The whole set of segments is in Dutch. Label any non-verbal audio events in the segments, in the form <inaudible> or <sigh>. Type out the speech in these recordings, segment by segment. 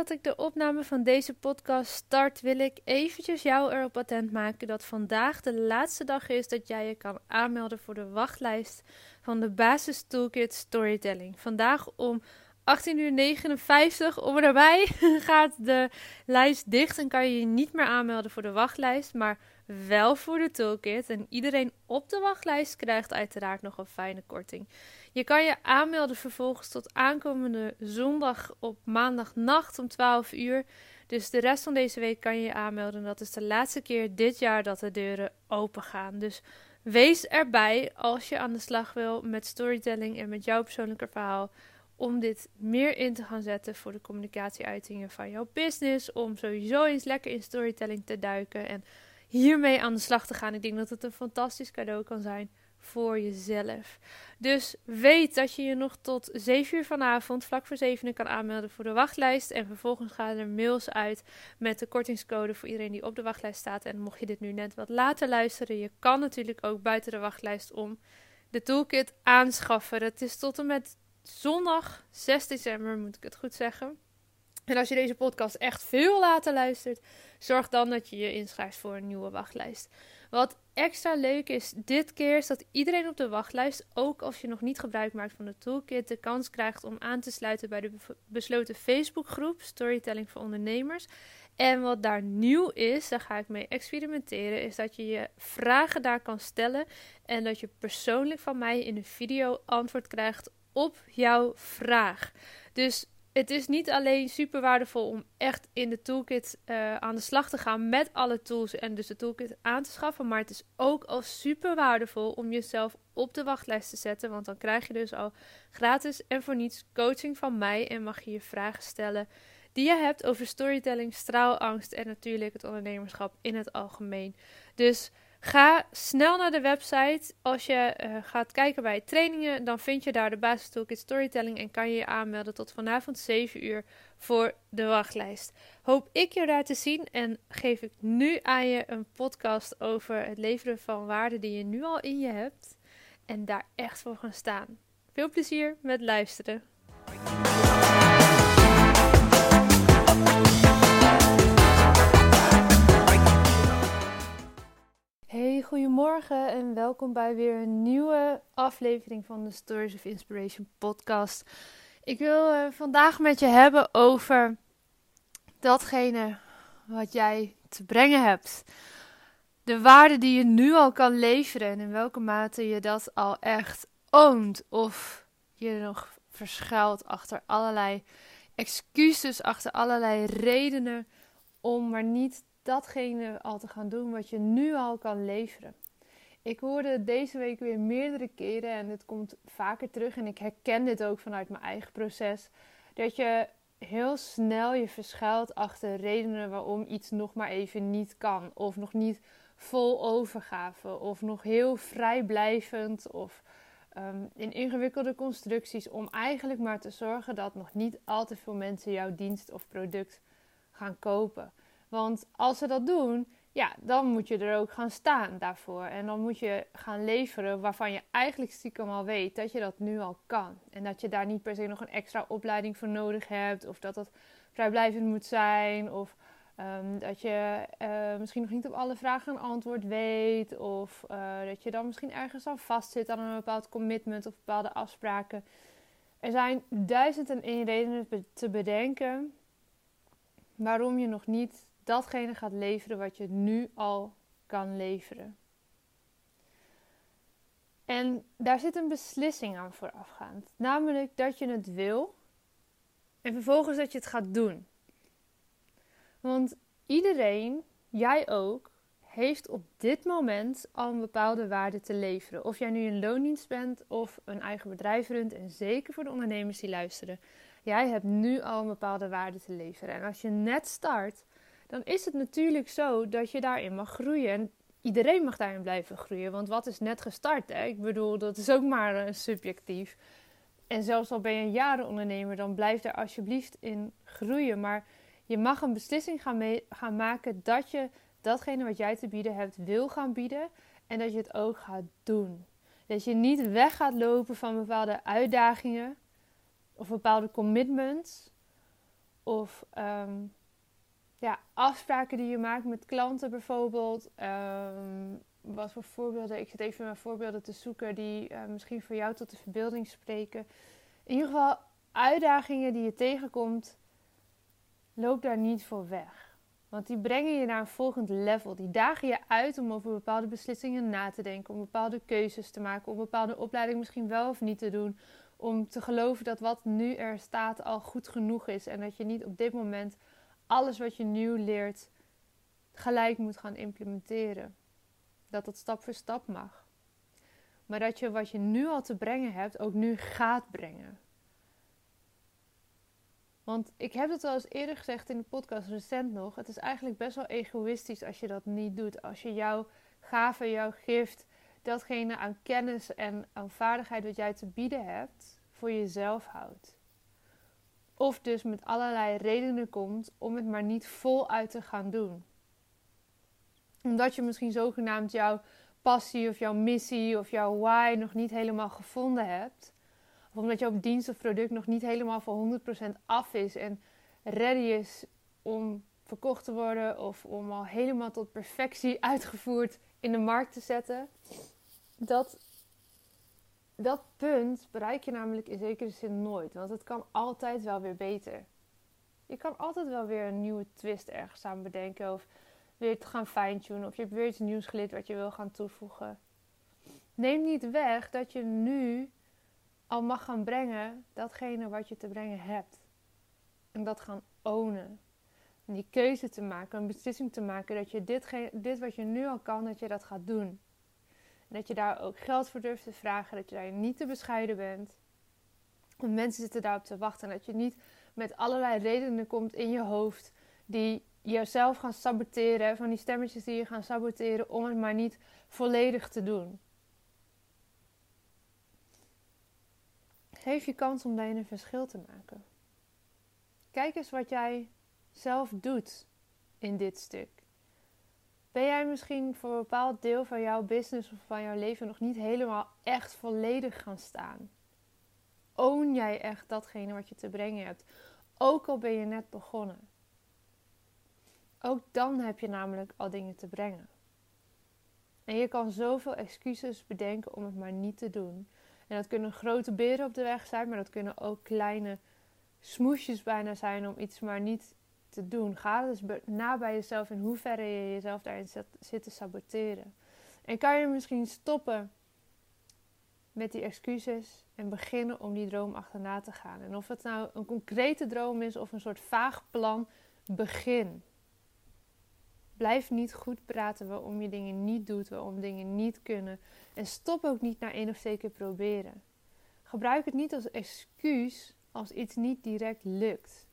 Voordat ik de opname van deze podcast start, wil ik eventjes jou erop attent maken dat vandaag de laatste dag is dat jij je kan aanmelden voor de wachtlijst van de Basis Toolkit Storytelling. Vandaag om 18:59 uur om erbij <laughs> gaat de lijst dicht en kan je je niet meer aanmelden voor de wachtlijst, maar wel voor de toolkit. En iedereen op de wachtlijst krijgt uiteraard nog een fijne korting. Je kan je aanmelden vervolgens tot aankomende zondag op maandagnacht om 12 uur. Dus de rest van deze week kan je je aanmelden. Dat is de laatste keer dit jaar dat de deuren open gaan. Dus wees erbij als je aan de slag wil met storytelling en met jouw persoonlijke verhaal om dit meer in te gaan zetten voor de communicatieuitingen van jouw business. Om sowieso eens lekker in storytelling te duiken en hiermee aan de slag te gaan. Ik denk dat het een fantastisch cadeau kan zijn voor jezelf. Dus weet dat je je nog tot 7 uur vanavond, vlak voor 7 kan aanmelden voor de wachtlijst. En vervolgens gaan er mails uit met de kortingscode voor iedereen die op de wachtlijst staat. En mocht je dit nu net wat later luisteren, je kan natuurlijk ook buiten de wachtlijst om de toolkit aanschaffen. Het is tot en met zondag 6 december, moet ik het goed zeggen. En als je deze podcast echt veel later luistert, zorg dan dat je je inschrijft voor een nieuwe wachtlijst. Wat extra leuk is dit keer is dat iedereen op de wachtlijst, ook als je nog niet gebruik maakt van de toolkit, de kans krijgt om aan te sluiten bij de besloten Facebookgroep Storytelling voor Ondernemers. En wat daar nieuw is, daar ga ik mee experimenteren, is dat je je vragen daar kan stellen en dat je persoonlijk van mij in een video antwoord krijgt op jouw vraag. Dus het is niet alleen super waardevol om echt in de toolkit uh, aan de slag te gaan met alle tools en dus de toolkit aan te schaffen. Maar het is ook al super waardevol om jezelf op de wachtlijst te zetten. Want dan krijg je dus al gratis en voor niets coaching van mij. En mag je je vragen stellen die je hebt over storytelling, straalangst en natuurlijk het ondernemerschap in het algemeen. Dus Ga snel naar de website. Als je uh, gaat kijken bij trainingen, dan vind je daar de basis toolkit storytelling en kan je je aanmelden tot vanavond 7 uur voor de wachtlijst. Hoop ik je daar te zien en geef ik nu aan je een podcast over het leveren van waarde die je nu al in je hebt en daar echt voor gaan staan. Veel plezier met luisteren. Goedemorgen en welkom bij weer een nieuwe aflevering van de Stories of Inspiration podcast. Ik wil uh, vandaag met je hebben over datgene wat jij te brengen hebt. De waarde die je nu al kan leveren en in welke mate je dat al echt oont of je nog verschuilt achter allerlei excuses, achter allerlei redenen om maar niet datgene al te gaan doen wat je nu al kan leveren. Ik hoorde deze week weer meerdere keren en het komt vaker terug en ik herken dit ook vanuit mijn eigen proces. Dat je heel snel je verschuilt achter redenen waarom iets nog maar even niet kan. Of nog niet vol overgave. Of nog heel vrijblijvend. Of um, in ingewikkelde constructies. Om eigenlijk maar te zorgen dat nog niet al te veel mensen jouw dienst of product gaan kopen. Want als ze dat doen, ja, dan moet je er ook gaan staan daarvoor. En dan moet je gaan leveren waarvan je eigenlijk stiekem al weet dat je dat nu al kan. En dat je daar niet per se nog een extra opleiding voor nodig hebt. Of dat dat vrijblijvend moet zijn. Of um, dat je uh, misschien nog niet op alle vragen een antwoord weet. Of uh, dat je dan misschien ergens aan vastzit aan een bepaald commitment of bepaalde afspraken. Er zijn duizend en één redenen te bedenken waarom je nog niet datgene gaat leveren wat je nu al kan leveren. En daar zit een beslissing aan voorafgaand. Namelijk dat je het wil en vervolgens dat je het gaat doen. Want iedereen, jij ook, heeft op dit moment al een bepaalde waarde te leveren. Of jij nu een loondienst bent of een eigen bedrijf runt. En zeker voor de ondernemers die luisteren. Jij hebt nu al een bepaalde waarde te leveren. En als je net start, dan is het natuurlijk zo dat je daarin mag groeien. En iedereen mag daarin blijven groeien. Want wat is net gestart? Hè? Ik bedoel, dat is ook maar uh, subjectief. En zelfs al ben je een jarenondernemer, dan blijf daar alsjeblieft in groeien. Maar je mag een beslissing gaan, gaan maken dat je datgene wat jij te bieden hebt wil gaan bieden. En dat je het ook gaat doen. Dat je niet weg gaat lopen van bepaalde uitdagingen of bepaalde commitments. Of um, ja, afspraken die je maakt met klanten bijvoorbeeld. Um, wat voor voorbeelden? Ik zit even mijn voorbeelden te zoeken die uh, misschien voor jou tot de verbeelding spreken. In ieder geval, uitdagingen die je tegenkomt, loop daar niet voor weg. Want die brengen je naar een volgend level. Die dagen je uit om over bepaalde beslissingen na te denken, om bepaalde keuzes te maken, om bepaalde opleiding misschien wel of niet te doen. Om te geloven dat wat nu er staat al goed genoeg is en dat je niet op dit moment alles wat je nieuw leert gelijk moet gaan implementeren. Dat dat stap voor stap mag. Maar dat je wat je nu al te brengen hebt ook nu gaat brengen. Want ik heb het al eens eerder gezegd in de podcast, recent nog. Het is eigenlijk best wel egoïstisch als je dat niet doet. Als je jouw gave, jouw gift, datgene aan kennis en aan vaardigheid wat jij te bieden hebt, voor jezelf houdt. Of dus met allerlei redenen komt om het maar niet voluit te gaan doen. Omdat je misschien zogenaamd jouw passie of jouw missie of jouw why nog niet helemaal gevonden hebt. Of omdat jouw dienst of product nog niet helemaal voor 100% af is en ready is om verkocht te worden of om al helemaal tot perfectie <laughs> uitgevoerd in de markt te zetten. Dat dat punt bereik je namelijk in zekere zin nooit. Want het kan altijd wel weer beter. Je kan altijd wel weer een nieuwe twist ergens aan bedenken. Of weer te gaan fine-tunen. Of je hebt weer iets nieuws geleerd wat je wil gaan toevoegen. Neem niet weg dat je nu al mag gaan brengen datgene wat je te brengen hebt. En dat gaan ownen. En die keuze te maken, een beslissing te maken dat je dit, dit wat je nu al kan, dat je dat gaat doen. En dat je daar ook geld voor durft te vragen. Dat je daar niet te bescheiden bent. Want mensen zitten daarop te wachten. En dat je niet met allerlei redenen komt in je hoofd. Die jezelf gaan saboteren. Van die stemmetjes die je gaan saboteren. Om het maar niet volledig te doen. Geef je kans om daarin een verschil te maken. Kijk eens wat jij zelf doet in dit stuk. Ben jij misschien voor een bepaald deel van jouw business of van jouw leven nog niet helemaal echt volledig gaan staan? Own jij echt datgene wat je te brengen hebt? Ook al ben je net begonnen. Ook dan heb je namelijk al dingen te brengen. En je kan zoveel excuses bedenken om het maar niet te doen. En dat kunnen grote beren op de weg zijn, maar dat kunnen ook kleine smoesjes bijna zijn om iets maar niet te doen. Ga dus na bij jezelf in hoeverre je jezelf daarin zit te saboteren. En kan je misschien stoppen met die excuses en beginnen om die droom achterna te gaan. En of het nou een concrete droom is of een soort vaag plan, begin. Blijf niet goed praten waarom je dingen niet doet, waarom dingen niet kunnen. En stop ook niet na één of twee keer proberen. Gebruik het niet als excuus als iets niet direct lukt.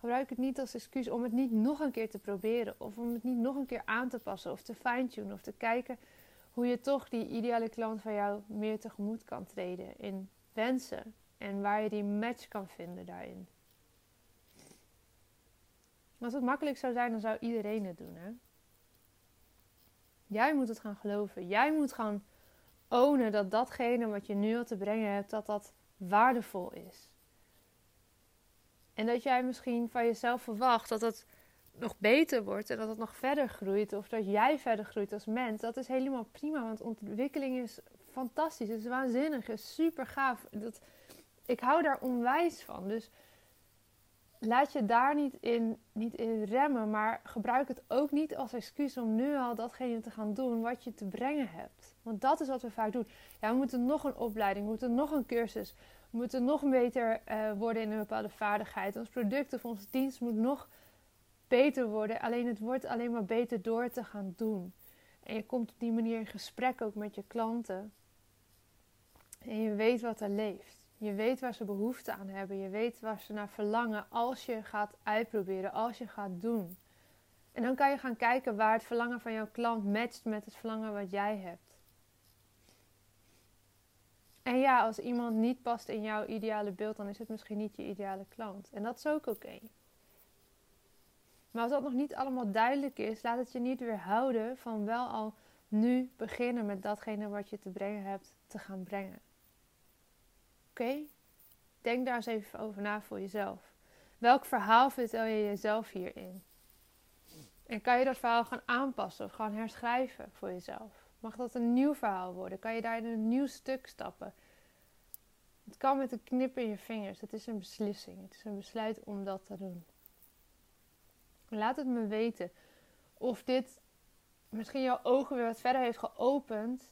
Gebruik het niet als excuus om het niet nog een keer te proberen. Of om het niet nog een keer aan te passen of te fine-tunen. Of te kijken hoe je toch die ideale klant van jou meer tegemoet kan treden in wensen. En waar je die match kan vinden daarin. Als het makkelijk zou zijn, dan zou iedereen het doen. Hè? Jij moet het gaan geloven. Jij moet gaan ownen dat datgene wat je nu al te brengen hebt, dat dat waardevol is. En dat jij misschien van jezelf verwacht dat het nog beter wordt en dat het nog verder groeit. Of dat jij verder groeit als mens. Dat is helemaal prima, want ontwikkeling is fantastisch. Is waanzinnig, is super gaaf. Dat, ik hou daar onwijs van. Dus laat je daar niet in, niet in remmen, maar gebruik het ook niet als excuus om nu al datgene te gaan doen wat je te brengen hebt. Want dat is wat we vaak doen. Ja, we moeten nog een opleiding, we moeten nog een cursus, we moeten nog beter uh, worden in een bepaalde vaardigheid. Ons product of onze dienst moet nog beter worden. Alleen het wordt alleen maar beter door te gaan doen. En je komt op die manier in gesprek ook met je klanten. En je weet wat er leeft. Je weet waar ze behoefte aan hebben. Je weet waar ze naar verlangen als je gaat uitproberen, als je gaat doen. En dan kan je gaan kijken waar het verlangen van jouw klant matcht met het verlangen wat jij hebt. En ja, als iemand niet past in jouw ideale beeld, dan is het misschien niet je ideale klant. En dat is ook oké. Maar als dat nog niet allemaal duidelijk is, laat het je niet weerhouden van wel al nu beginnen met datgene wat je te brengen hebt te gaan brengen. Oké? Denk daar eens even over na voor jezelf. Welk verhaal vertel je jezelf hierin? En kan je dat verhaal gaan aanpassen of gaan herschrijven voor jezelf? Mag dat een nieuw verhaal worden? Kan je daar in een nieuw stuk stappen? Het kan met een knip in je vingers. Het is een beslissing. Het is een besluit om dat te doen. Laat het me weten of dit misschien jouw ogen weer wat verder heeft geopend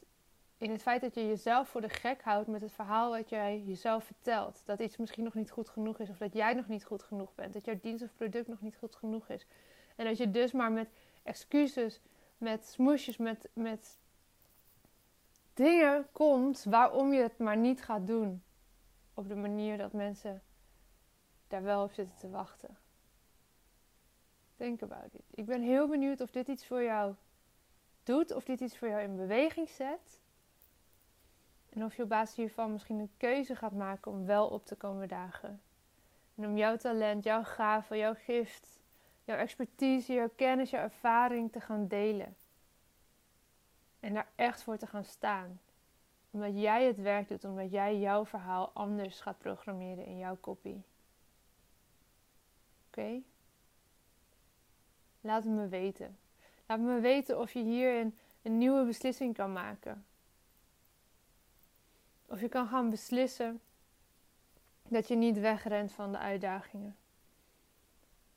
in het feit dat je jezelf voor de gek houdt met het verhaal wat jij jezelf vertelt. Dat iets misschien nog niet goed genoeg is of dat jij nog niet goed genoeg bent. Dat jouw dienst of product nog niet goed genoeg is. En dat je dus maar met excuses, met smoesjes, met, met dingen komt waarom je het maar niet gaat doen. Op de manier dat mensen daar wel op zitten te wachten. Think about it. Ik ben heel benieuwd of dit iets voor jou doet, of dit iets voor jou in beweging zet. En of je op basis hiervan misschien een keuze gaat maken om wel op te komen dagen. En om jouw talent, jouw gave, jouw gift, jouw expertise, jouw kennis, jouw ervaring te gaan delen. En daar echt voor te gaan staan. Omdat jij het werk doet, omdat jij jouw verhaal anders gaat programmeren in jouw kopie. Oké? Laat het me weten. Laat me weten of je hierin een nieuwe beslissing kan maken. Of je kan gaan beslissen dat je niet wegrent van de uitdagingen.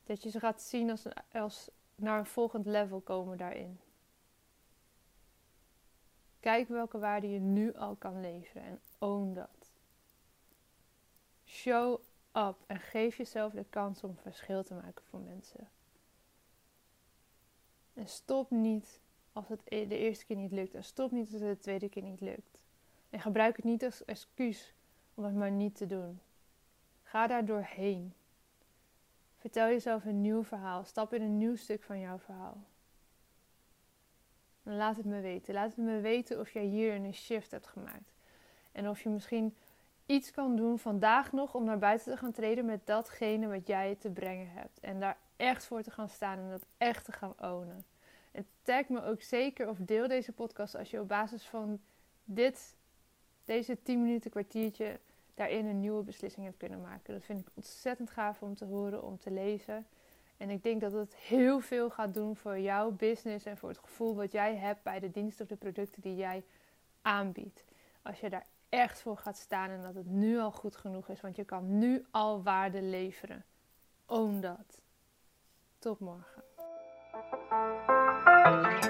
Dat je ze gaat zien als, als naar een volgend level komen daarin. Kijk welke waarde je nu al kan leveren en own dat. Show up en geef jezelf de kans om verschil te maken voor mensen. En stop niet als het e- de eerste keer niet lukt. En stop niet als het de tweede keer niet lukt. En gebruik het niet als excuus om het maar niet te doen. Ga daar doorheen. Vertel jezelf een nieuw verhaal. Stap in een nieuw stuk van jouw verhaal. En laat het me weten. Laat het me weten of jij hier een shift hebt gemaakt. En of je misschien iets kan doen vandaag nog om naar buiten te gaan treden met datgene wat jij te brengen hebt. En daar echt voor te gaan staan en dat echt te gaan ownen. En tag me ook zeker of deel deze podcast als je op basis van dit, deze 10 minuten kwartiertje daarin een nieuwe beslissing hebt kunnen maken. Dat vind ik ontzettend gaaf om te horen, om te lezen. En ik denk dat het heel veel gaat doen voor jouw business en voor het gevoel wat jij hebt bij de diensten of de producten die jij aanbiedt. Als je daar echt voor gaat staan en dat het nu al goed genoeg is, want je kan nu al waarde leveren. Own dat. Tot morgen.